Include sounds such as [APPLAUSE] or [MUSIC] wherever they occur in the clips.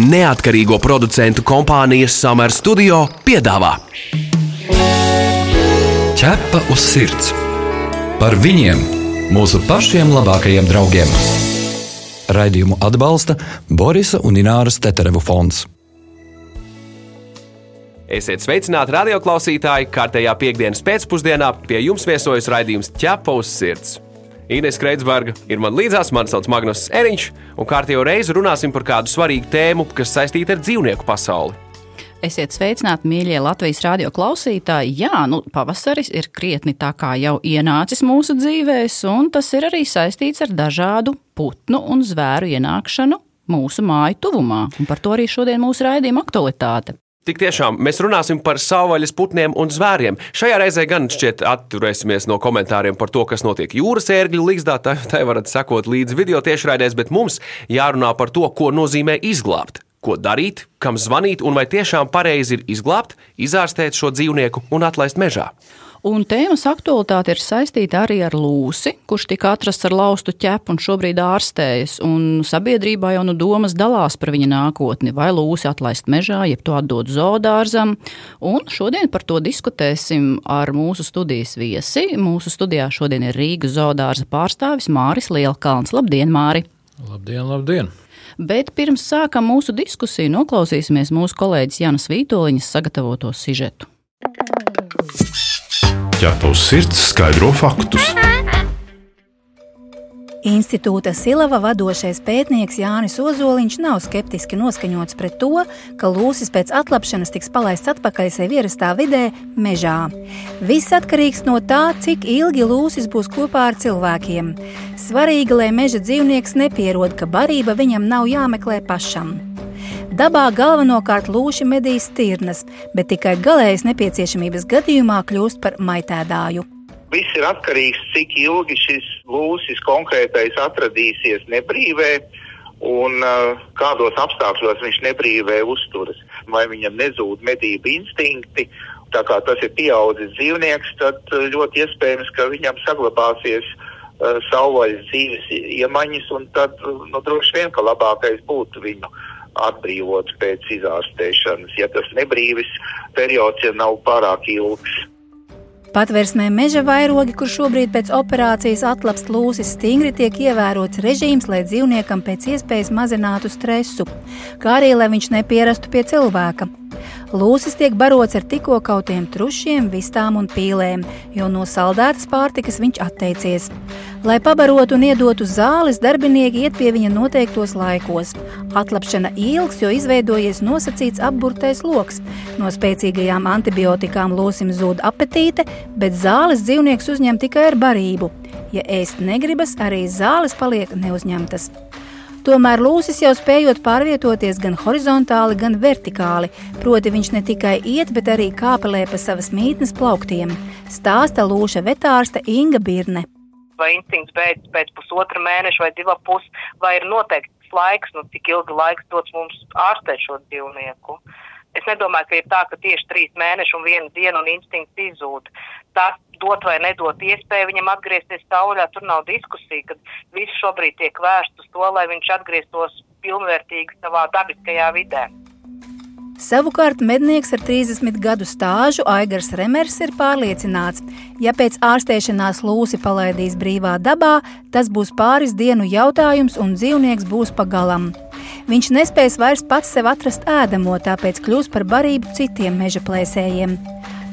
neatkarīgo producentu kompānijas Summer Studio piedāvā Ķepa uz sirds par viņiem, mūsu pašiem labākajiem draugiem. Raidījumu atbalsta Borisa un Ināras Teterevu fonds. Esiet sveicināti radioklausītāji! Kārtējā piekdienas pēcpusdienā pie jums viesojas raidījums ķepa uz sirds. Ines Kreitsberga ir man līdzās, mani sauc Magnus Eriņš, un kārtējo reizi runāsim par kādu svarīgu tēmu, kas saistīta ar dzīvnieku pasauli. Esiet sveicināti, mīļie Latvijas radio klausītāji. Jā, nu, pavasaris ir krietni tā kā jau ienācis mūsu dzīvēs, un tas ir arī saistīts ar dažādu putnu un zvēru ienākšanu mūsu māju tuvumā. Un par to arī šodien mūsu raidījuma aktualitāte. Tik tiešām mēs runāsim par savvaļas putniem un zvēriem. Šajā reizē gan šķiet atturēsimies no komentāriem par to, kas notiek jūras ērgļu līgzdā. Tā, tā varat sekot līdzi video tiešraidēs, bet mums jārunā par to, ko nozīmē izglābt. Ko darīt, kam zvanīt un vai tiešām pareizi ir izglābt, izārstēt šo dzīvnieku un atlaist mežā. Un tēmas aktualitāte ir saistīta arī ar lūsi, kurš tika atrasts ar laustu ķepu un šobrīd ārstējas. Un sabiedrībā jau nu domas dalās par viņa nākotni, vai lūsi atlaist mežā, jeb to atdot zoodārzam. Un šodien par to diskutēsim ar mūsu studijas viesi. Mūsu studijā šodien ir Rīgas zoodārza pārstāvis Māris Lielkalns. Labdien, Māri! Labdien, labdien! Bet pirms sākam mūsu diskusiju, noklausīsimies mūsu kolēģis Janas Vītoliņas sagatavoto sižetu ja tavs sirds skaidro faktus. Institūta Silava vadošais pētnieks Jānis Ozoliņš nav skeptiski noskaņots pret to, ka lūsis pēc atlapšanas tiks palaists atpakaļ sev ierastā vidē, mežā. Viss atkarīgs no tā, cik ilgi lūsis būs kopā ar cilvēkiem. Svarīgi, lai meža dzīvnieks nepierod, ka barība viņam nav jāmeklē pašam. Dabā galvenokārt lūši medīs stirnas, bet tikai galējas nepieciešamības gadījumā kļūst par maitēdāju. Viss ir atkarīgs no tā, cik ilgi šis lūsis konkrētais atradīsies nebrīvē un uh, kādos apstākļos viņš nebrīvē uzturas. Vai viņam nezūd medību instinkti, tā kā tas ir pieaudzis dzīvnieks, tad uh, ļoti iespējams, ka viņam saglabāsies uh, savvaļas dzīves iemaņas, un tad nu, droši vien, ka labākais būtu viņu atbrīvots pēc izārstēšanas, ja tas nebrīvis periods ja nav pārāk ilgs. Patversmē meža vairogi, kur šobrīd pēc operācijas atlapst lūsis, stingri tiek ievērots režīms, lai dzīvniekam pēc iespējas mazinātu stresu, kā arī lai viņš nepierastu pie cilvēka. Lūsis tiek barots ar tikko kautiem trušiem, vistām un pīlēm, jo no saldētas pārtikas viņš atteicies. Lai pabarotu un iedotu zāles, darbinieki iet pie viņa noteiktos laikos. Atlapšana ilgs, jo izveidojies nosacīts apburtais lokus. No spēcīgajām antibiotikām lūsim zūd apetīte, bet zāles dzīvnieks uzņem tikai ar barību. Ja ēst negribas, arī zāles paliek neuzņemtas. Tomēr lūsis jau spējot pārvietoties gan horizontāli, gan vertikāli, proti viņš ne tikai iet, bet arī kāpelē pa savas mītnes plauktiem, stāsta lūša vetārste Inga Birne. Vai instinkts beidz pēc pusotra mēneša vai divu pus, vai ir noteikts laiks, nu cik ilgi laiks dots mums ārstēt šo dzīvnieku. Es nedomāju, ka ir tā, ka tieši trīs mēneši un viena diena un instinkts izzūd. Tas dot vai nedot iespēju viņam atgriezties sauļā, tur nav diskusija, ka viss šobrīd tiek vērsts uz to, lai viņš atgrieztos pilnvērtīgi savā dabiskajā vidē. Savukārt mednieks ar 30 gadu stāžu Aigars Remers ir pārliecināts, ja pēc ārstēšanās lūsi palaidīs brīvā dabā, tas būs pāris dienu jautājums un dzīvnieks būs pagalam. Viņš nespēs vairs pats sev atrast ēdamo, tāpēc kļūs par barību citiem meža plēsējiem.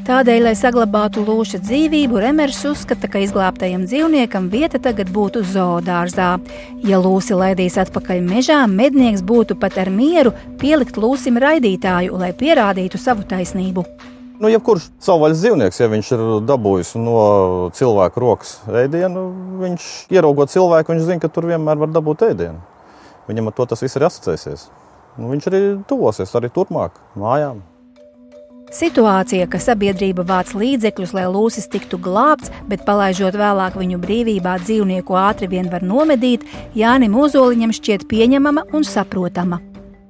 Tādēļ, lai saglabātu lūša dzīvību, Remers uzskata, ka izglābtajam dzīvniekam vieta tagad būtu zoodārzā. Ja lūsi laidīs atpakaļ mežā, mednieks būtu pat ar mieru pielikt lūsim raidītāju, lai pierādītu savu taisnību. Nu, jebkurš savvaļas dzīvnieks, ja viņš ir dabūjis no cilvēka rokas ēdienu, viņš ieraugot cilvēku, viņš zina, ka tur vienmēr var dabūt ēdienu. Viņam ar to tas viss ir asociēsies. Nu, viņš arī tuvosies arī turpmāk mājām. Situācija, ka sabiedrība vāc līdzekļus, lai lūsis tiktu glābts, bet palaižot vēlāk viņu brīvībā, dzīvnieku ātri vien var nomedīt, Jānim Ozoliņam šķiet pieņemama un saprotama.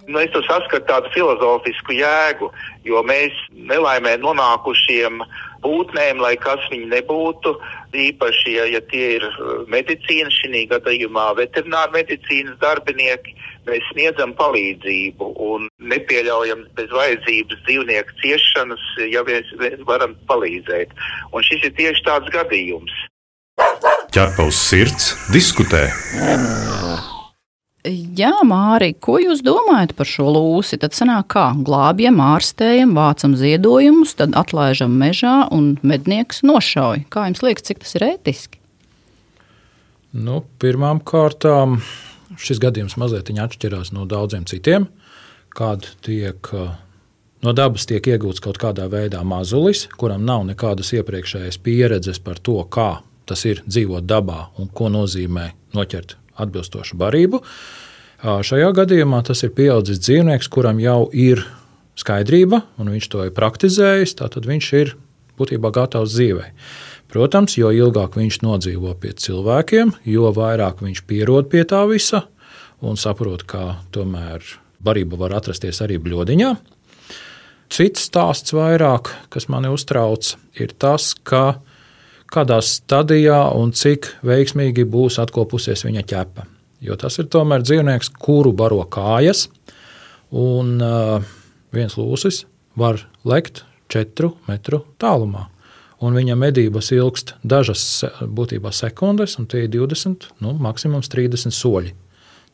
Nu, es saskatu tādu filozofisku jēgu, jo mēs nelaimē nonākušiem pūtnēm, lai kas viņi nebūtu. Īpaši, ja, ja tie ir uh, medicīnas, šī gadījumā veterināra medicīnas darbinieki, mēs sniedzam palīdzību un nepieļaujam bez vajadzības dzīvnieku ciešanas, ja mēs varam palīdzēt. Un šis ir tieši tāds gadījums. Ķerpa uz sirds, diskutē. Jā, Mārī, ko jūs domājat par šo lūsi? Tad sanāk, kā glābjam, ārstējam, vācam ziedojumus, tad atlaižam mežā un mednieks nošauj. Kā jums liekas, cik tas ir ētiski? Nu, pirmām kārtām šis gadījums mazliet atšķirās no daudziem citiem, kad tiek no dabas tiek iegūts kaut kādā veidā mazulis, kuram nav nekādas iepriekšējas pieredzes par to, kā tas ir dzīvot dabā un ko nozīmē noķert atbilstošu barību. Šajā gadījumā tas ir pieaudzis dzīvnieks, kuram jau ir skaidrība, un viņš to ir praktizējis, tad viņš ir būtībā gatavs dzīvei. Protams, jo ilgāk viņš nodzīvo pie cilvēkiem, jo vairāk viņš pierod pie tā visa un saprot, ka tomēr barība var atrasties arī bļodiņā. Cits stāsts vairāk, kas mani uztrauc, ir tas, ka kādā stadijā un cik veiksmīgi būs atkopusies viņa ķepa. Jo tas ir tomēr dzīvnieks, kuru baro kājas, un viens lūsis var lekt 4 metru tālumā. Un viņa medības ilgst dažas būtībā sekundes, un tie ir 20, nu, maksimums 30 soļi.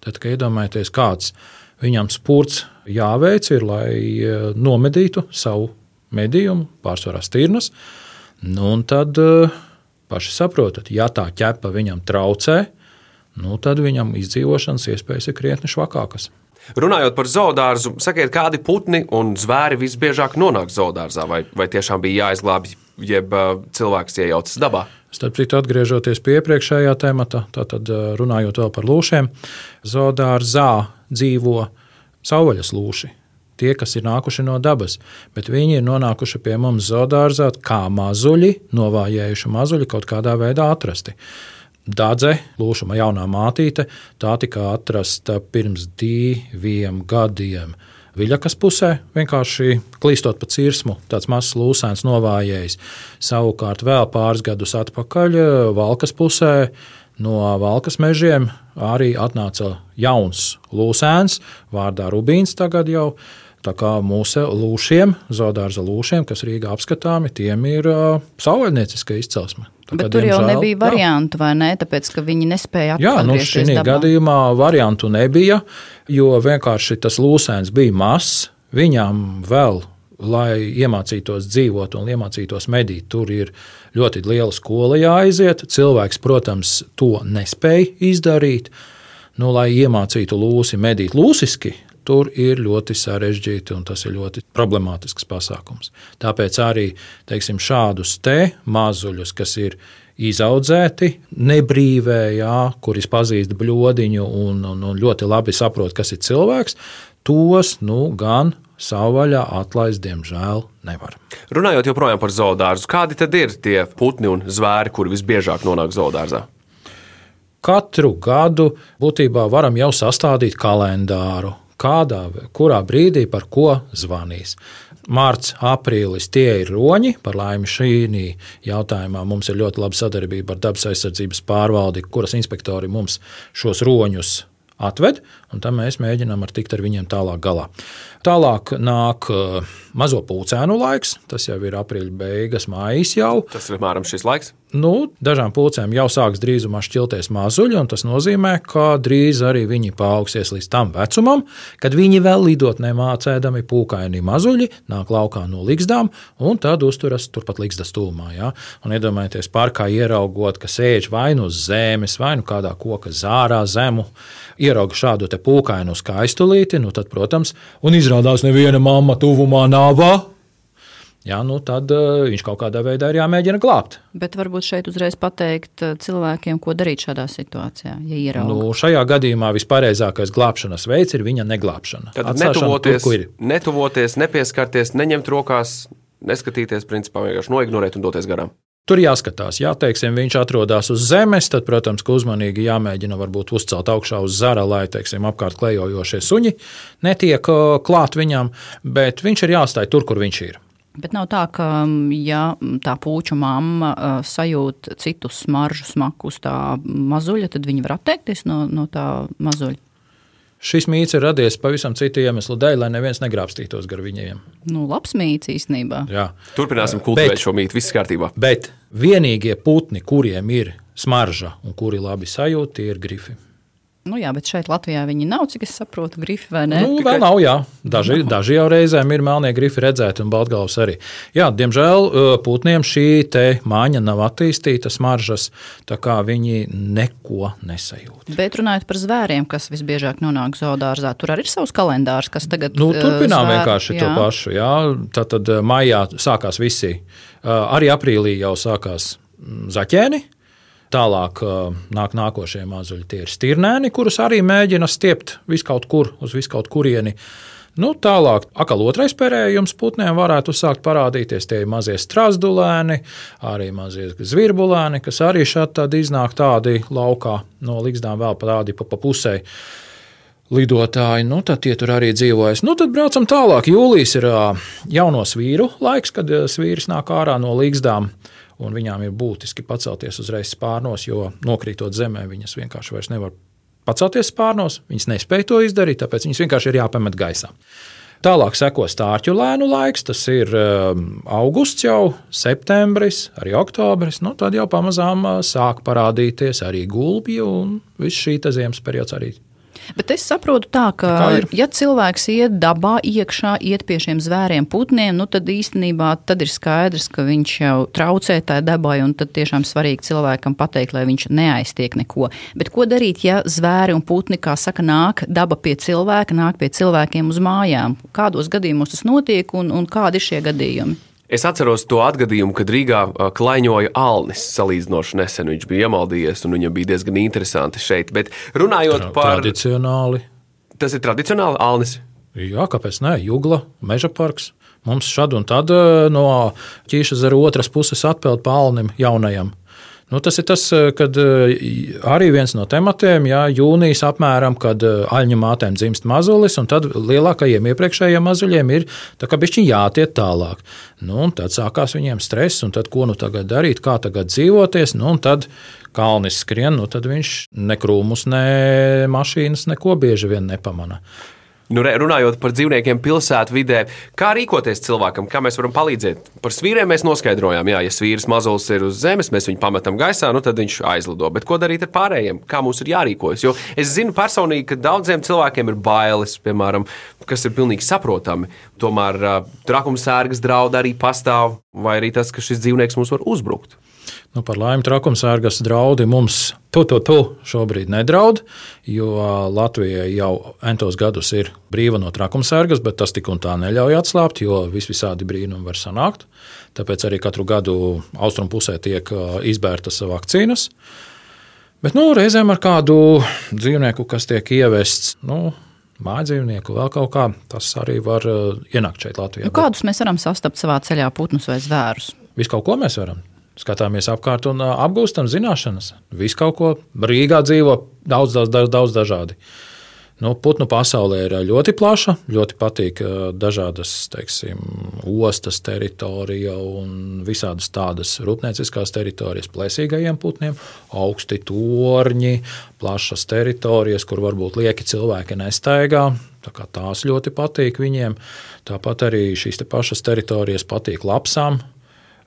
Tad, kad iedomājieties, kāds viņam spurts jāveic, ir, lai nomedītu savu medījumu, pārsvarā stirnas, uh, Nu, tad eh, paši saprotat, ja tā ķepa viņam traucē, nu, tad viņam izdzīvošanas iespējas ir krietni švakākas. Runājot par zoodārzu, sakiet, kādi putni un zvēri visbiežāk nonāk zoodārzā, vai, vai tiešām bija jāizglābj, jeb uh, cilvēks iejaucas dabā? Starp citu, atgriežoties pie iepriekšējā temata, tātad eh, runājot vēl par lūšiem, zoodārzā dzīvo savvaļas lūši tie, kas ir nākuši no dabas, bet viņi ir nonākuši pie mums zoodārzā kā mazuļi, novājējuši mazuļi kaut kādā veidā atrasti. Dadze, lūšama jaunā mātīte, tā tika atrasta pirms diviem gadiem. Viļakas pusē vienkārši klīstot pa cirsmu, tāds mazs lūsēns novājējis. Savukārt vēl pāris gadus atpakaļ Valkas pusē no Valkas mežiem arī atnāca jauns lūsēns, vārdā Rubīns tagad jau. Tā kā mūsu lūšiem, zoodārza lūšiem, kas Rīgā apskatāmi, tiem ir uh, savvaļnieciska izcelsme. Tā Bet tur jau diemžēl, nebija variantu, vai ne? Tāpēc, ka viņi nespēja atrast. Jā, nu šī gadījumā variantu nebija, jo vienkārši tas lūsēns bija mazs. Viņam vēl, lai iemācītos dzīvot un iemācītos medīt, tur ir ļoti liela skola jāaiziet. Cilvēks, protams, to nespēja izdarīt. Nu, lai iemācītu lūsi medīt lūsiski, tur ir ļoti sarežģīti un tas ir ļoti problemātisks pasākums. Tāpēc arī teiksim, šādus te mazuļus, kas ir izaudzēti nebrīvē, jā, kuris pazīst bludiņu un, un, un ļoti labi saprot, kas ir cilvēks, tos nu, gan savvaļā atlaist, diemžēl, nevar. Runājot joprojām par zoodārzu, kādi tad ir tie putni un zvēri, kuri visbiežāk nonāk zoodārzā? Katru gadu būtībā varam jau sastādīt kalendāru kādā, kurā brīdī par ko zvanīs. Mārts, aprīlis tie ir roņi. Par laimi šī jautājumā mums ir ļoti laba sadarbība ar dabas aizsardzības pārvaldi, kuras inspektori mums šos roņus atved, un tam mēs mēģinām ar tikt ar viņiem tālāk galā. Tālāk nāk uh, mazo pulcēnu laiks, tas jau ir aprīļa beigas, mājas jau. Tas ir apmēram šis laiks. Nu, dažām pulcēm jau sāks drīzumā šķilties mazuļi, un tas nozīmē, ka drīz arī viņi paaugsies līdz tam vecumam, kad viņi vēl lidot nemācēdami pūkaini mazuļi, nāk laukā no ligzdām, un tad uzturas turpat ligzdas tūmā. Ja? Un iedomājieties, parkā ieraugot, ka sēž vai nu uz zemes, vai nu kādā koka zārā zemu, ierauga šādu pūkainu skaistulīti, nu tad, protams, un izrādās neviena mamma tuvumā nav jā, nu tad uh, viņš kaut kādā veidā ir jāmēģina glābt. Bet varbūt šeit uzreiz pateikt eh, cilvēkiem, ko darīt šādā situācijā, ja ierauga. Nu, šajā gadījumā vispareizākais glābšanas veids ir viņa neglābšana. Tad netuvoties, tur, netuvoties, nepieskarties, neņemt rokās, neskatīties, principā vienkārši noignorēt un doties garām. Tur jāskatās, ja teiksim, viņš atrodas uz zemes, tad, protams, uzmanīgi jāmēģina varbūt uzcelt augšā uz zara, lai teiksim, apkārt klejojošie suņi netiek klāt viņam, bet viņš ir jāstāj tur, kur viņš ir. Bet nav tā, ka mm, ja tā puču mamma uh, sajūt citu smaržu smaku uz tā mazuļa, tad viņi var atteikties no, no tā mazuļa. Šis mīts ir radies pavisam citu iemeslu dēļ, lai neviens negrābstītos gar viņiem. Nu, labs mīts īstenībā. Jā. Turpināsim kultivēt šo mītu, viss kārtībā. Bet vienīgie putni, kuriem ir smarža un kuri labi sajūt, tie ir grifi. Nu, jā, bet šeit Latvijā viņi nav, cik es saprotu, grifi vai ne? Nu, vēl nav, jā. Daži, daži jau reizēm ir melnie grifi redzēti un baltgalvs arī. Jā, diemžēl uh, putniem šī māja nav attīstīta, smaržas, tā kā viņi neko nesajūt. Bet runājot par zvēriem, kas visbiežāk nonāk zoodārzā, tur arī ir savs kalendārs, kas tagad Nu, turpinām zvēr- vienkārši to jā. pašu. Jā. Tad, tad maijā sākās visi. Uh, Arī aprīlī jau sākās mm, zaķēni. Tālāk uh, nāk nākošie mazuļi. Tie ir stirnēni, kurus arī mēģina stiept viskaut kur, uz viskaut kurieni. Nu, tālāk, atkal otrais perējums putniem varētu sākt parādīties. Tie ir mazie strazdulēni, arī mazie zvirbulēni, kas arī šādi iznāk tādi laukā no līgzdām vēl parādi pa, pa pusē lidotāji, nu, tad tie tur arī dzīvojas. Nu, tad braucam tālāk. Jūlijas ir ā, jauno svīru laiks, kad ā, svīrs nāk ārā no līgzdām. Un viņām ir būtiski pacelties uzreiz spārnos, jo nokrītot zemē, viņas vienkārši vairs nevar pacelties spārnos. Viņas nespēja to izdarīt, tāpēc viņas vienkārši ir jāpamet gaisā. Tālāk seko stārķu lēnu laiks, tas ir um, augusts, jau septembris, arī oktobris. Nu, tad jau pamazām ā, sāk parādīties arī gulbi un viss šī ziemas periods arī Bet es saprotu tā, ka, Tā ja cilvēks iet dabā, iekšā, iet pie šiem zvēriem, putniem, nu tad īstenībā tad ir skaidrs, ka viņš jau traucē tā dabai, un tad tiešām svarīgi cilvēkam pateikt, lai viņš neaiztiek neko. Bet ko darīt, ja zvēri un putni, kā saka, nāk daba pie cilvēka, nāk pie cilvēkiem uz mājām? Kādos gadījumos tas notiek un, un kādi ir šie gadījumi? Es atceros to atgadījumu, kad Rīgā klaiņoja Alnis. Salīdzinoši nesen viņš bija iemaldījies, un viņam bija diezgan interesanti šeit. Bet runājot par. tradicionāli. Tas ir tradicionāli Alnis. Jā, kāpēc ne? Jugla, meža parks. Mums šad un tad no ķīša zara otras puses atpeld palnim jaunajam. Nu, tas ir tas, eh, kad eh, arī viens no tematiem, jā, jūnijas apmēram, kad eh, aļņu mātēm dzimst mazulis, un tad lielākajiem iepriekšējiem mazuļiem ir bišķiņ jātiet tālāk. Nu, tad sākās viņiem stress, un tad ko nu tagad darīt, kā tagad dzīvoties, nu, un tad kalnis skrien, nu, tad viņš ne krūmus, ne mašīnas, neko bieži vien nepamana. Nu, runājot par dzīvniekiem pilsētu vidē, kā rīkoties cilvēkam, kā mēs varam palīdzēt. Par svīriem mēs noskaidrojām, jā, ja svīrs mazulis ir uz zemes, mēs viņu pametam gaisā, nu tad viņš aizlido. Bet ko darīt ar pārējiem? Kā mums ir jārīkojas? Jo es zinu personīgi, ka daudziem cilvēkiem ir bailes, piemēram, kas ir pilnīgi saprotami. Tomēr uh, trakumsērgas draudi arī pastāv, vai arī tas, ka šis dzīvnieks mums var uzbrukt. Nu, par laimi, trakumsērgas draudi mums tu, tu, tu šobrīd nedraud, jo Latvija jau entos gadus ir brīva no trakumsērgas, bet tas tik un tā neļauj atslābt, jo vis visādi brīnumi var sanākt. Tāpēc arī katru gadu austrumu pusē tiek izbērtas vakcīnas. Bet nu, reizēm ar kādu dzīvnieku, kas tiek ievests, nu, mājdzīvnieku, vēl kaut kā, tas arī var ienākt šeit Latvijā. Nu, kādus mēs varam sastapt savā ceļā, putnus vai zvērus? Visu kaut ko mēs varam. Skatāmies apkārt un apgūstam zināšanas. Visu kaut ko Rīgā dzīvo daudz, daudz, daudz, daudz dažādi. Nu, putnu pasaulē ir ļoti plaša, ļoti patīk dažādas teiksim, ostas teritorija un visādas tādas rūpnieciskās teritorijas plēsīgajiem putniem, augsti torņi, plašas teritorijas, kur varbūt lieki cilvēki nestaigā. Tā Tās ļoti patīk viņiem. Tāpat arī šīs te pašas teritorijas patīk lapsām,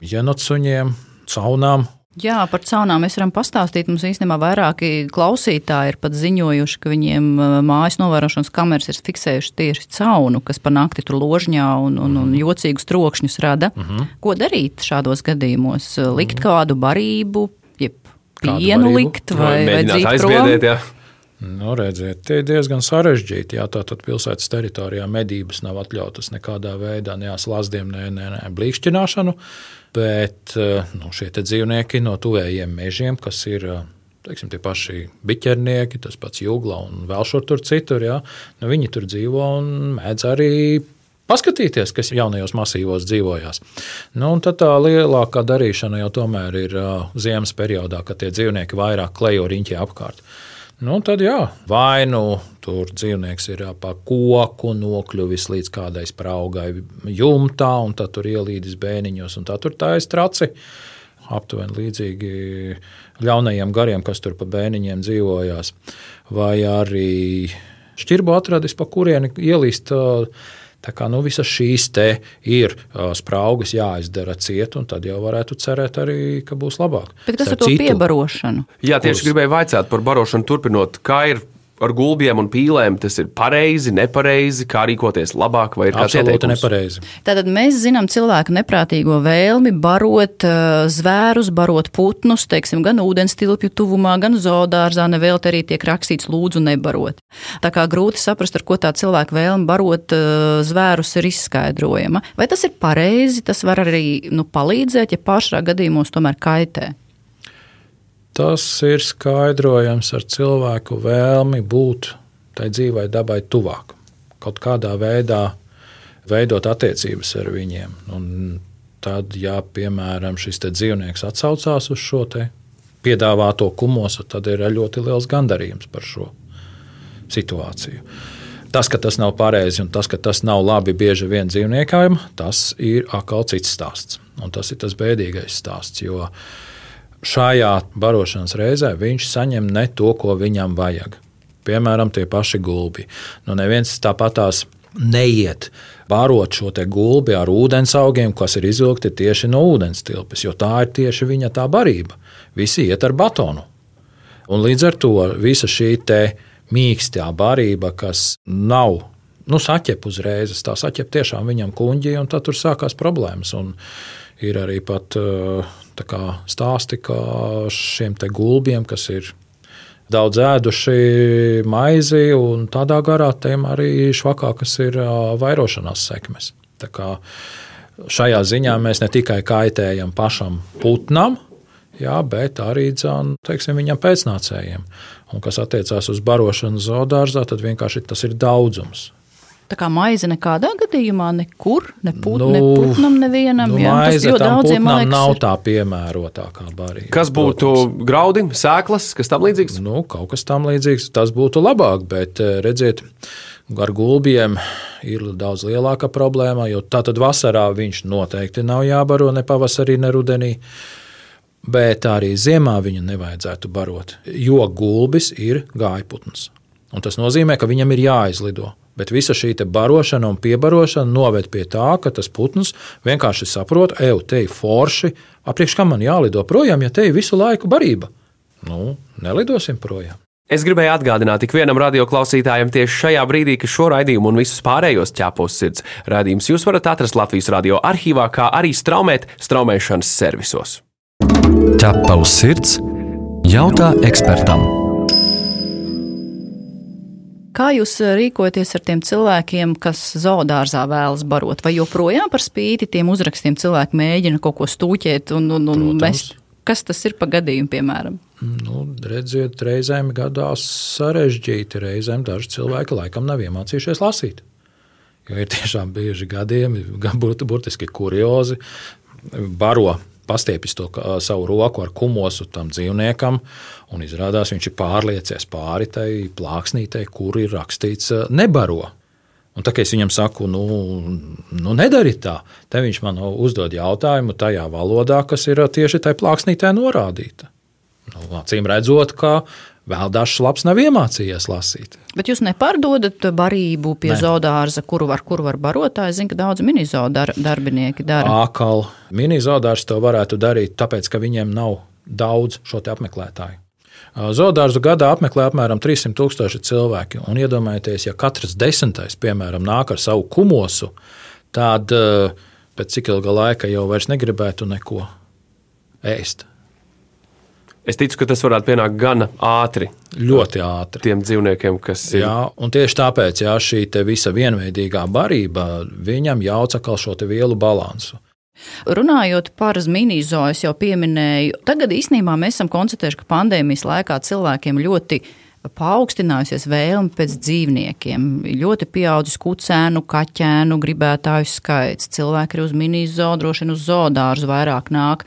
jenotsuņiem, caunām. Jā, par caunām mēs varam pastāstīt. Mums īstenībā vairāki klausītāji ir pat ziņojuši, ka viņiem uh, mājas novērošanas kameras ir fiksējuši tieši caunu, kas pa nakti tur ložņā un, un, un jocīgus trokšņus rada. Mm -hmm. Ko darīt šādos gadījumos? Likt kādu barību, jeb pienu likt vai, vai mēģināt dzīt aizbiedēt. prom? Jā. Nu, redziet, tie ir diezgan sarežģīti. Jā, tātad pilsētas teritorijā medības nav atļautas nekādā veidā, ne slazdiem, ne, ne, ne blīkšķināšanu. Bet eh, nu, šie dzīvnieki no tuvējiem mežiem, kas ir eh, teiksim, tie paši biķernieki, tas pats jūgla un vēl šur tur citur, jā, nu, viņi tur dzīvo un mēdz arī. Paskatīties, kas jaunajos masīvos dzīvojās. Nu, tad tā lielākā darīšana jau tomēr ir uh, ziemas periodā, kad tie dzīvnieki vairāk klejo riņķī apkārt. Nu, tad jā, vai nu tur dzīvnieks ir pa koku nokļuvis līdz kādai spraugai jumtā, un tad tur ielīdis bēniņos, un tā tur tā ir traci. Aptuveni līdzīgi ļaunajiem gariem, kas tur pa bēniņiem dzīvojās. Vai arī šķirbu atradis, pa kurieni ielīst. Tā kā nu, visas šīs te ir spraugas jāizdara ciet, un tad jau varētu cerēt arī, ka būs labāk. Bet kas ar to citu, piebarošanu? Jā, tieši Kurs. gribēju vaicāt par barošanu, turpinot, kā ir ar gulbiem un pīlēm tas ir pareizi, nepareizi, kā rīkoties labāk, vai kāds Absolūti nepareizi. Tātad mēs zinām cilvēku neprātīgo vēlmi barot uh, zvērus, barot putnus, teiksim, gan ūdens tilpju tuvumā, gan zoodārzā, nevēl arī tiek rakstīts lūdzu nebarot. Tā kā grūti saprast, ar ko tā cilvēka vēlme barot uh, zvērus ir izskaidrojama. Vai tas ir pareizi, tas var arī nu, palīdzēt, ja pašā gadījumos tomēr kaitē? Tas ir skaidrojams ar cilvēku vēlmi būt tai dzīvai dabai tuvāk, kaut kādā veidā veidot attiecības ar viņiem. Un tad, ja piemēram šis dzīvnieks atsaucās uz šo piedāvāto kumosu, tad ir ļoti liels gandarījums par šo situāciju. Tas, ka tas nav pareizi un tas, ka tas nav labi bieži vien dzīvniekam, tas ir atkal cits stāsts. Un tas ir tas bēdīgais stāsts. Jo šajā barošanas reizē viņš saņem ne to, ko viņam vajag. Piemēram, tie paši gulbi. Nu, neviens tāpatās neiet barot šo gulbi ar ūdens augiem, kas ir izvilkti tieši no ūdens tilpes, jo tā ir tieši viņa tā barība. Visi iet ar batonu. Un līdz ar to visa šī mīkstā barība, kas nav nu, saķep uzreiz, tā saķep tiešām viņam kuģi, un tad tur sākās problēmas. Un ir arī pat uh, stāsti, ka šiem gulbiem, kas ir daudz ēduši maizi, un tādā garā tiem arī švakākas ir vairošanās sekmes. Šajā ziņā mēs ne tikai kaitējam pašam putnam, jā, bet arī dzan, teiksim, viņam pēcnācējiem. Un kas attiecās uz barošanu zoodārzā, tad vienkārši tas ir daudzums. Tā kā maize nekādā gadījumā nekur, ne, put, nu, ne putnam, nevienam. Nu, jā, maize tas daudziem liekas, nav ir... tā piemērotākā barība. Kas būtu protams. graudi, sēklas, kas tam līdzīgs? Nu, kaut kas tam līdzīgs, tas būtu labāk, bet eh, redziet, ar gulbiem ir daudz lielāka problēma, jo tātad vasarā viņš noteikti nav jābaro ne pavasarī, ne rudenī. Bet arī ziemā viņu nevajadzētu barot, jo gulbis ir gājputns. Un tas nozīmē, ka viņam ir jāizlido. Bet visa šī barošana un piebarošana noved pie tā, ka tas putns vienkārši saprot, ej, te ir forši, apriekš kam man jālido projām, ja te ir visu laiku barība. Nu, nelidosim projām. Es gribēju atgādināt ikvienam radioklausītājam tieši šajā brīdī, ka šo raidījumu un visus pārējos ķēpos sirds raidījumus jūs varat atrast Latvijas radio arhīvā, kā arī straumēt straumēšanas servisos. Ķepa uz sirds jautā ekspertam. Kā jūs eh, rīkojaties ar tiem cilvēkiem, kas zoodārzā vēlas barot? Vai joprojām par spīti tiem uzrakstiem cilvēki mēģina kaut ko stūķēt un, un, un mest? Kas tas ir pa gadījumu, piemēram? Nu, redziet, reizēm gadās sarežģīti. Reizēm daži cilvēki laikam nav iemācījušies lasīt. Jo ir tiešām bieži gadījumi, gan burtiski kuriozi, baro pastiepis to savu roku ar kumosu tam dzīvniekam, un izrādās viņš ir pārliecies pāri tai plāksnītei, kur ir rakstīts nebaro. Un tā kā es viņam saku, nu, nu nedari tā, tad viņš man uzdod jautājumu tajā valodā, kas ir tieši tajā plāksnītē norādīta. Nu, acīm redzot, ka Vēl dažs labs nav iemācījies lasīt. Bet jūs nepārdodat barību pie ne. zoodārza, kuru var, kuru var barot. Es zinu, ka daudz mini-zoodāra darbinieki dara. Akal mini-zoodārs to varētu darīt, tāpēc, ka viņiem nav daudz šo apmeklētāju. Zoodārzu gadā apmeklē apmēram 300 tūkstoši cilvēki. Un iedomājieties, ja katrs desmitais, piemēram, nāk ar savu kumosu, tad pēc cik ilga laika jau vairs negribētu neko ēst. Es ticu, ka tas varētu pienākt gana ātri. Ļoti ātri. Tiem dzīvniekiem, kas ir. Jā, un tieši tāpēc jā, šī visa vienveidīgā barība viņam jauca atkal šo vielu balansu. Runājot par mini-zoo, es jau pieminēju, tagad īstenībā mēs esam konstatējuši, ka pandēmijas laikā cilvēkiem ļoti paaugstinājusies vēlme pēc dzīvniekiem. Ļoti pieaudzis kucēnu, kaķēnu gribētāju skaits. Cilvēki ir uz mini-zoo, droši vien uz zoodārzu vairāk nāk.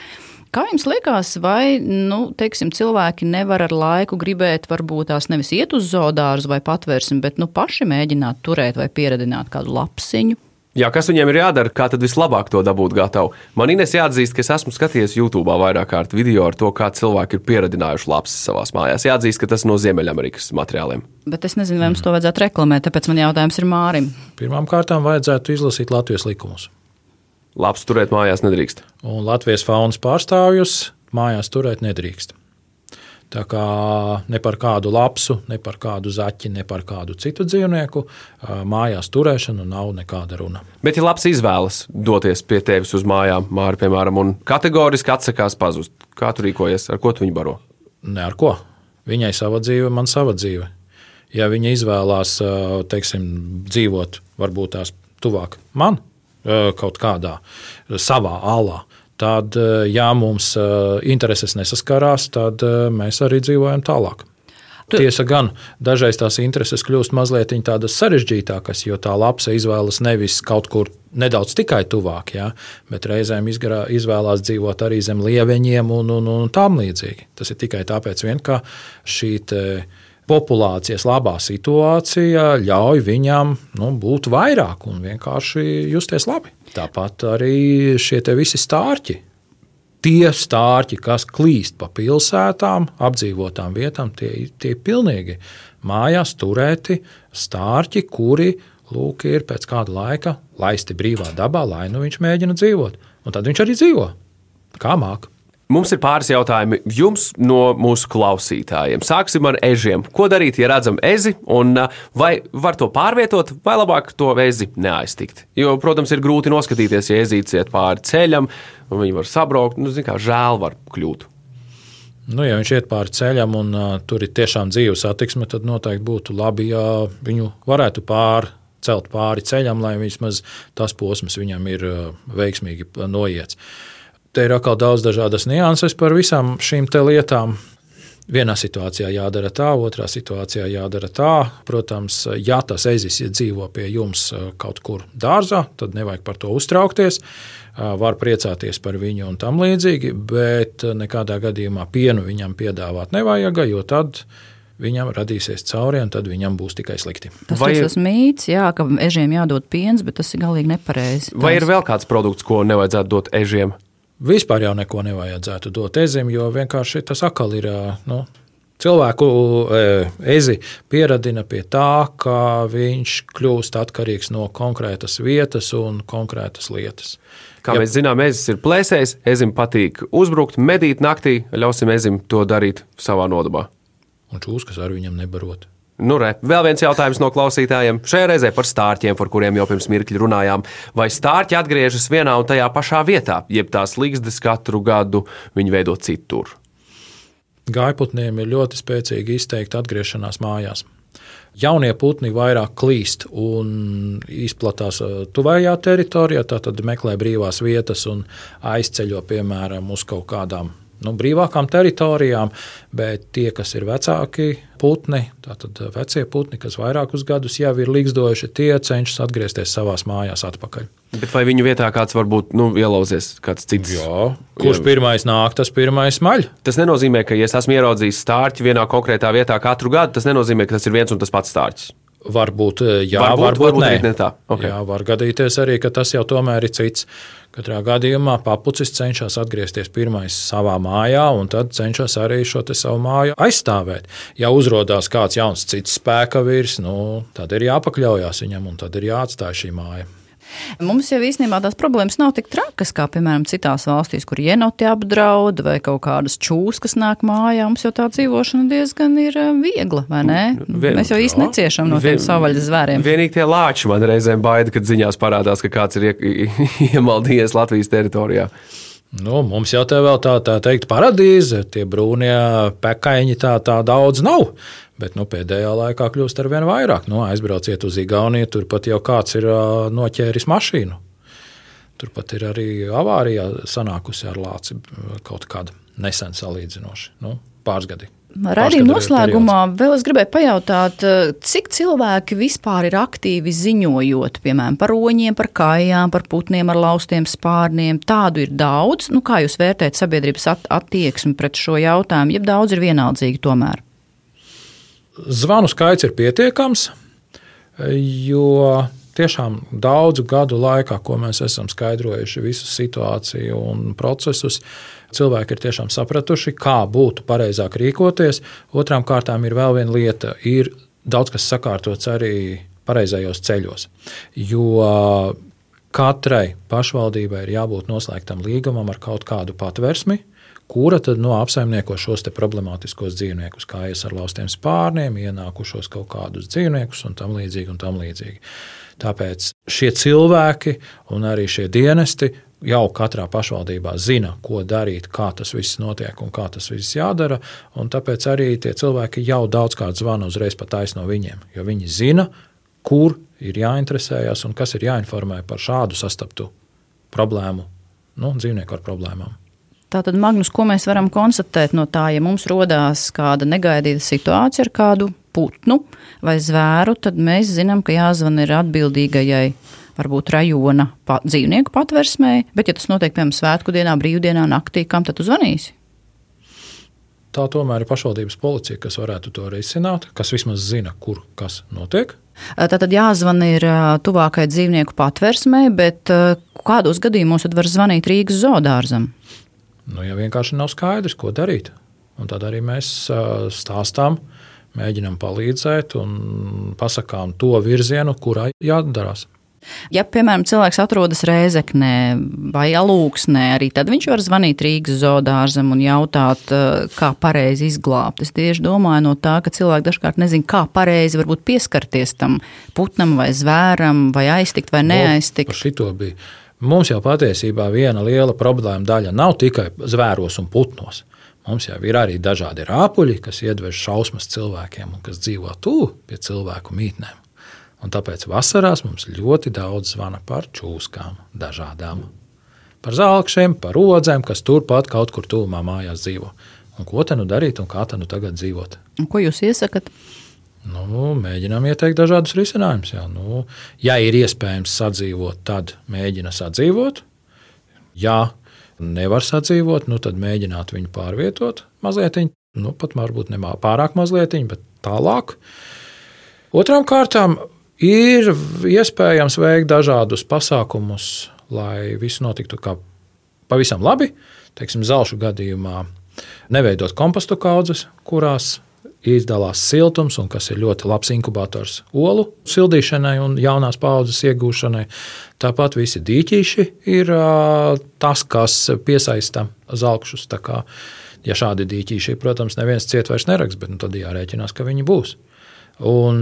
Kā jums liekas, vai nu, teiksim, cilvēki nevar ar laiku gribēt, varbūt tās nevis iet uz zoodārzu vai patvērsim, bet nu, paši mēģināt turēt vai pieredzināt kādu lapsiņu? Jā, kas viņiem ir jādara, kā tad vislabāk to dabūt gatavu? Man Ines jāatzīst, ka es esmu skatījies YouTube vairāk kārt video ar to, kā cilvēki ir pieradinājuši lapsas savā mājās. Jāatzīst, ka tas no Ziemeļamerikas materiāliem. Bet es nezinu, vai mums to vajadzētu reklamēt, tāpēc man jautājums ir Mārim. Pirmkārt, vajadzētu izlasīt Latvijas likumus. Labs turēt mājās nedrīkst. Un Latvijas faunas pārstāvjus mājās turēt nedrīkst. Tā kā ne par kādu lapsu, ne par kādu zaķi, ne par kādu citu dzīvnieku mājās turēšanu nav nekāda runa. Bet, ja labs izvēlas doties pie tevis uz mājām, Māri, piemēram, un kategoriski atsakās pazust, kā tu rīkojies, ar ko tu viņu baro? Ne ar ko. Viņai sava dzīve, man sava dzīve. Ja viņa izvēlās teiksim, dzīvot varbūt tās tuvāk man, kaut kādā savā alā, tad, ja mums intereses nesaskarās, tad mēs arī dzīvojam tālāk. Tiesa gan, dažreiz tās intereses kļūst mazliet tādas sarežģītākas, jo tā lapsa izvēlas nevis kaut kur nedaudz tikai tuvāk, ja, bet reizēm izgarā, izvēlās dzīvot arī zem lieveņiem un, un, un tam līdzīgi. Tas ir tikai tāpēc, vien, ka šī populācijas labā situācija ļauj viņam nu, būt vairāk un vienkārši justies labi. Tāpat arī šie visi stārķi. Tie stārķi, kas klīst pa pilsētām, apdzīvotām vietām, tie, tie ir pilnīgi mājās turēti stārķi, kuri lūk, ir pēc kāda laika laisti brīvā dabā, lai nu viņš mēģina dzīvot. Un tad viņš arī dzīvo. Kā mākslinieks. Mums ir pāris jautājumi jums no mūsu klausītājiem. Sāksim ar ežiem. Ko darīt, ja redzam ezi, un vai var to pārvietot, vai labāk to ezi neaiztikt? Jo, protams, ir grūti noskatīties, ja ezīts iet pāri ceļam, un viņi var sabraukt. Nu, zin, kā žēl var kļūt. Nu, ja viņš iet pāri ceļam un uh, tur ir tiešām dzīva satiksme, tad noteikti būtu labi, ja viņu varētu pāri celt pāri ceļam, lai vismaz tas posms viņam ir uh, veiksmīgi noiets. Te ir atkal daudz dažādas nianses par visām šīm lietām. Vienā situācijā jādara tā, otrā situācijā jādara tā. Protams, ja tas ezis dzīvo pie jums eh, kaut kur dārzā, tad nevajag par to uztraukties. Eh, var priecāties par viņu un tam līdzīgi, bet nekādā gadījumā pienu viņam piedāvāt nevajag, jo tad viņam radīsies cauri, un tad viņam būs tikai slikti. Tas Vai... ir tas mīts, jā, ka ežiem jādod piens, bet tas ir galīgi nepareizi. Vai ir vēl kāds produkts, ko nevajadzētu dot ežiem? Vispār jau neko nevajadzētu dot ezim, jo vienkārši tas atkal ir. Nu, Cilvēku ezi pieradina pie tā, ka viņš kļūst atkarīgs no konkrētas vietas un konkrētas lietas. Kā ja. mēs zinām, ezis ir plēsējs, ezim patīk uzbrukt, medīt naktī, ļausim ezim to darīt savā nodabā. Un čūskas ar viņam nebarot. Nu, re, vēl viens jautājums no klausītājiem. Šajā reizē par stārķiem, par kuriem jau pirms mirkļa runājām. Vai stārķi atgriežas vienā un tajā pašā vietā, jeb tās līgstas katru gadu viņi veido citur? Gaiputniem ir ļoti spēcīgi izteikta atgriešanās mājās. Jaunie putni vairāk klīst un izplatās uh, tuvējā teritorijā, tad meklē brīvās vietas un aizceļo piemēram uz kaut kādām nu, brīvākām teritorijām, bet tie, kas ir vecāki putni, tātad vecie putni, kas vairākus gadus jau ir līgzdojuši, tie cenšas atgriezties savās mājās atpakaļ. Bet vai viņu vietā kāds varbūt nu, ielauzies, kāds cits? Jā, kurš pirmais nāk, tas pirmais maļ. Tas nenozīmē, ka, ja es esmu ieraudzījis stārķi vienā konkrētā vietā katru gadu, tas nenozīmē, ka tas ir viens un tas pats stārķis. Varbūt, jā, varbūt, varbūt, varbūt nē. ne tā. Okay. Jā, var gadīties arī, ka tas jau tomēr ir cits. Katrā gadījumā papucis cenšas atgriezties pirmais savā mājā, un tad cenšas arī šo savu māju aizstāvēt. Ja uzrādās kāds jauns cits spēka virs, nu, tad ir jāpakļaujas viņam, un tad ir jāatstāj šī māja. Mums jau īstenībā tās problēmas nav tik trakas, kā piemēram citās valstīs, kur ienoti apdraud vai kaut kādas čūskas nāk mājā. Mums jau tā dzīvošana diezgan ir eh, viegla, vai ne? Vien, Mēs jau īsti neciešam no tiem savvaļas zvēriem. Vienīgi tie lāči man reizēm baida, kad ziņās parādās, ka kāds ir [LAUGHS] iemaldījies Latvijas teritorijā. Nu, mums jau tā vēl tā, tā teikt, paradīze, tie brūnie pekaiņi tā, tā daudz nav. Bet nu, pēdējā laikā kļūst ar vien vairāk. Nu, aizbrauciet uz Igauniju, turpat jau kāds ir noķēris mašīnu. Turpat ir arī avārijā sanākusi ar lāci kaut kāda nesen salīdzinoši, nu, pāris gadi. Radījuma noslēgumā vēl es gribēju pajautāt, cik cilvēki vispār ir aktīvi ziņojot, piemēram, par roņiem, par kājām, par putniem ar laustiem spārniem. Tādu ir daudz. Nu, kā jūs vērtējat sabiedrības at attieksmi pret šo jautājumu, ja daudz ir vienaldzīgi tomēr? Zvanu skaits ir pietiekams, jo tiešām daudzu gadu laikā, ko mēs esam skaidrojuši visu situāciju un procesus, cilvēki ir tiešām sapratuši, kā būtu pareizāk rīkoties. Otrām kārtām ir vēl viena lieta. Ir daudz kas sakārtots arī pareizajos ceļos. Jo katrai pašvaldībai ir jābūt noslēgtam līgumam ar kaut kādu patversmi, kura tad no apsaimnieko šos problemātiskos dzīvniekus, kā ies ar laustiem spārniem, ienākušos kaut kādus dzīvniekus un tam līdzīgi. Un tam līdzīgi. Tāpēc šie cilvēki un arī šie dienesti jau katrā pašvaldībā zina, ko darīt, kā tas viss notiek un kā tas viss jādara. Tāpēc arī tie cilvēki jau daudzkārt zvana uzreiz pat taisno viņiem, jo viņi zina, kur ir jāinteresējas un kas ir jāinformē par šādu sastaptu problēmu, nu, dzīvnieku ar problēmām. Tātad, Magnus, ko mēs varam konstatēt no tā, ja mums rodās kāda negaidīta situācija ar kādu putnu vai zvēru, tad mēs zinām, ka jāzvan ir atbildīgajai varbūt rajona pa, dzīvnieku patversmē, bet ja tas notiek, piemēram, svētku dienā, brīvdienā, naktī, kam tad uzvanīsi? Tā tomēr ir pašvaldības policija, kas varētu to risināt, kas vismaz zina, kur kas notiek. Tātad jāzvan ir tuvākai dzīvnieku patversmē, bet kādos gadījumos tad var zvanīt Rīgas zoodārzam? Nu, ja vienkārši nav skaidrs, ko darīt. Un tad arī mēs stāstām, mēģinām palīdzēt un pasakām to virzienu, kurā jādarās. Ja, piemēram, cilvēks atrodas Rēzeknē vai Alūksnē, arī tad viņš var zvanīt Rīgas zoodārzam un jautāt, kā pareizi izglābt. Es tieši domāju no tā, ka cilvēki dažkārt nezin, kā pareizi pieskarties tam putnam vai zvēram, vai aiztikt vai neaiztikt. O, bija. Mums jau patiesībā viena liela problēma daļa nav tikai zvēros un putnos. Mums jau ir arī dažādi rāpuļi, kas iedvež šausmas cilvēkiem un kas dzīvo tuvu pie cilvēku mītnēm. Un tāpēc vasarās mums ļoti daudz zvana par čūskām, dažādām. Par zelkšiem, par rodzēm, kas turpat kaut kur tuvumā mājās dzīvo. Un ko tad nu darīt un kā tad nu tagad dzīvot? Un ko jūs iesakāt? Nu, mēģinām ieteikt dažādus risinājumus. Nu, ja ir iespējams sadzīvot, tad mēģina sadzīvot. Ja nevar sadzīvot, nu, tad mēģināt viņu pārvietot mazliet. Nu, pat varbūt ne pārāk mazliet, bet tālāk. Otrām kārtām Ir iespējams veikt dažādus pasākumus, lai viss notiktu kā pavisam labi. Teiksim, zelšu gadījumā neveidot kompostu kaudzes, kurās izdalās siltums, un kas ir ļoti labs inkubators olu sildīšanai un jaunās paudzes iegūšanai. Tāpat visi dīķīši ir tas, kas piesaista zelkšus. Ja šādi dīķīši, protams, neviens ciet vairs neraks, bet nu, tad jārēķinās, ka viņi būs. Un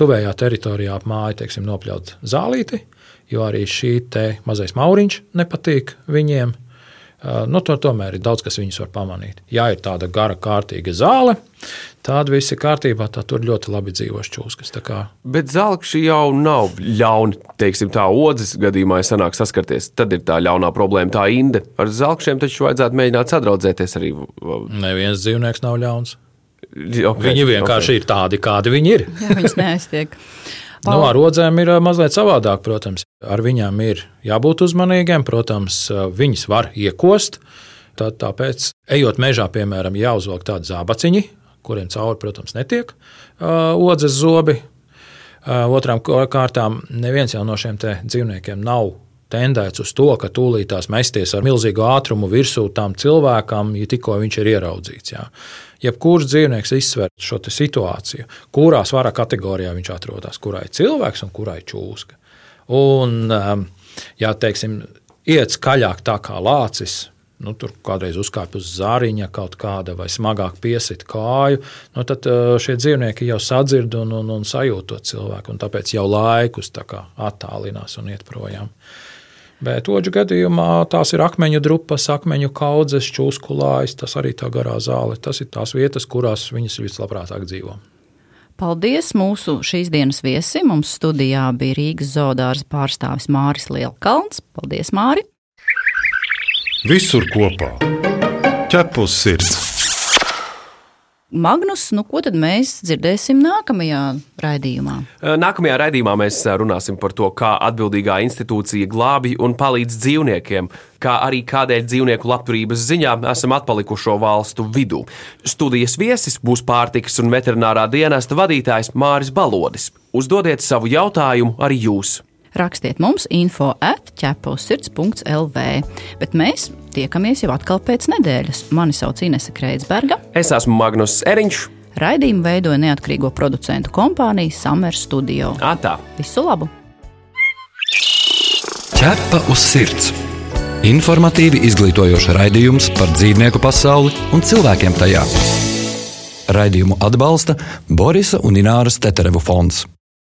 tuvējā teritorijā ap māju teiksim, nopļaut zālīti, jo arī šī mazais mauriņš nepatīk viņiem. Nu, to tomēr ir daudz, kas viņus var pamanīt. Ja ir tāda gara, kārtīga zāle, tad viss ir kārtībā. Tad tur ļoti labi dzīvo čūskas. Kā... Bet zelkši jau nav ļauni. Teiksim, tā odzes gadījumā, ja sanāk saskarties, tad ir tā ļaunā problēma, tā inde. Ar zelkšiem taču vajadzētu mēģināt sadraudzēties arī. Neviens dzīvnieks nav ļauns. Okay, viņi vienkārši okay. ir tādi, kādi viņi ir. Jā, viņas neaiztiek. [LAUGHS] Nu, ar rodzēm ir mazliet savādāk, protams. Ar viņām ir jābūt uzmanīgiem. Protams, viņas var iekost. Tad, tāpēc, ejot mežā, piemēram, jāuzvelk tādi zābaciņi, kuriem cauri, protams, netiek odzes zobi. Otrām kārtām, neviens no šiem dzīvniekiem nav tendēts uz to, ka tūlītās mesties ar milzīgu ātrumu virsū tam cilvēkam, ja tikko viņš ir ieraudzīts. Jā jebkurš dzīvnieks izsver šo situāciju, kurā svara kategorijā viņš atrodas, kurai ir cilvēks un kurai ir čūska. Un, um, ja teiksim, iet skaļāk tā kā lācis, nu, tur kādreiz uzkāpj uz zāriņa kaut kāda vai smagāk piesit kāju, nu, tad uh, šie dzīvnieki jau sadzird un, un, un sajūt to cilvēku, tāpēc jau laikus tā attālinās un iet projām. Bet oģu gadījumā tās ir akmeņu drupas, akmeņu kaudzes, čūskulājas, tas arī tā garā zāle. Tas ir tās vietas, kurās viņas vislabprātāk dzīvo. Paldies mūsu šīs dienas viesim. Mums studijā bija Rīgas zoodārza pārstāvis Māris Lielkalns. Paldies, Māri! Visur kopā - ķepus sirds! Magnus, nu, ko tad mēs dzirdēsim nākamajā raidījumā? Nākamajā raidījumā mēs runāsim par to, kā atbildīgā institūcija glābi un palīdz dzīvniekiem, kā arī kādēļ dzīvnieku labturības ziņā esam atpalikušo valstu vidū. Studijas viesis būs pārtikas un veterinārā dienesta vadītājs Māris Balodis. Uzdodiet savu jautājumu arī jūs! Rakstiet mums info atķepausirds.lv, bet mēs tiekamies jau atkal pēc nedēļas. Mani sauc Inese Kreitsberga. Es esmu Magnus Eriņš. Raidījumu veidoja neatkarīgo producentu kompānija Summer Studio. Atā. Visu labu! Ķepa uz sirds! Informatīvi izglītojoši raidījums par dzīvnieku pasauli un cilvēkiem tajā. Raidījumu atbalsta Borisa un Ināras Teterevu fonds.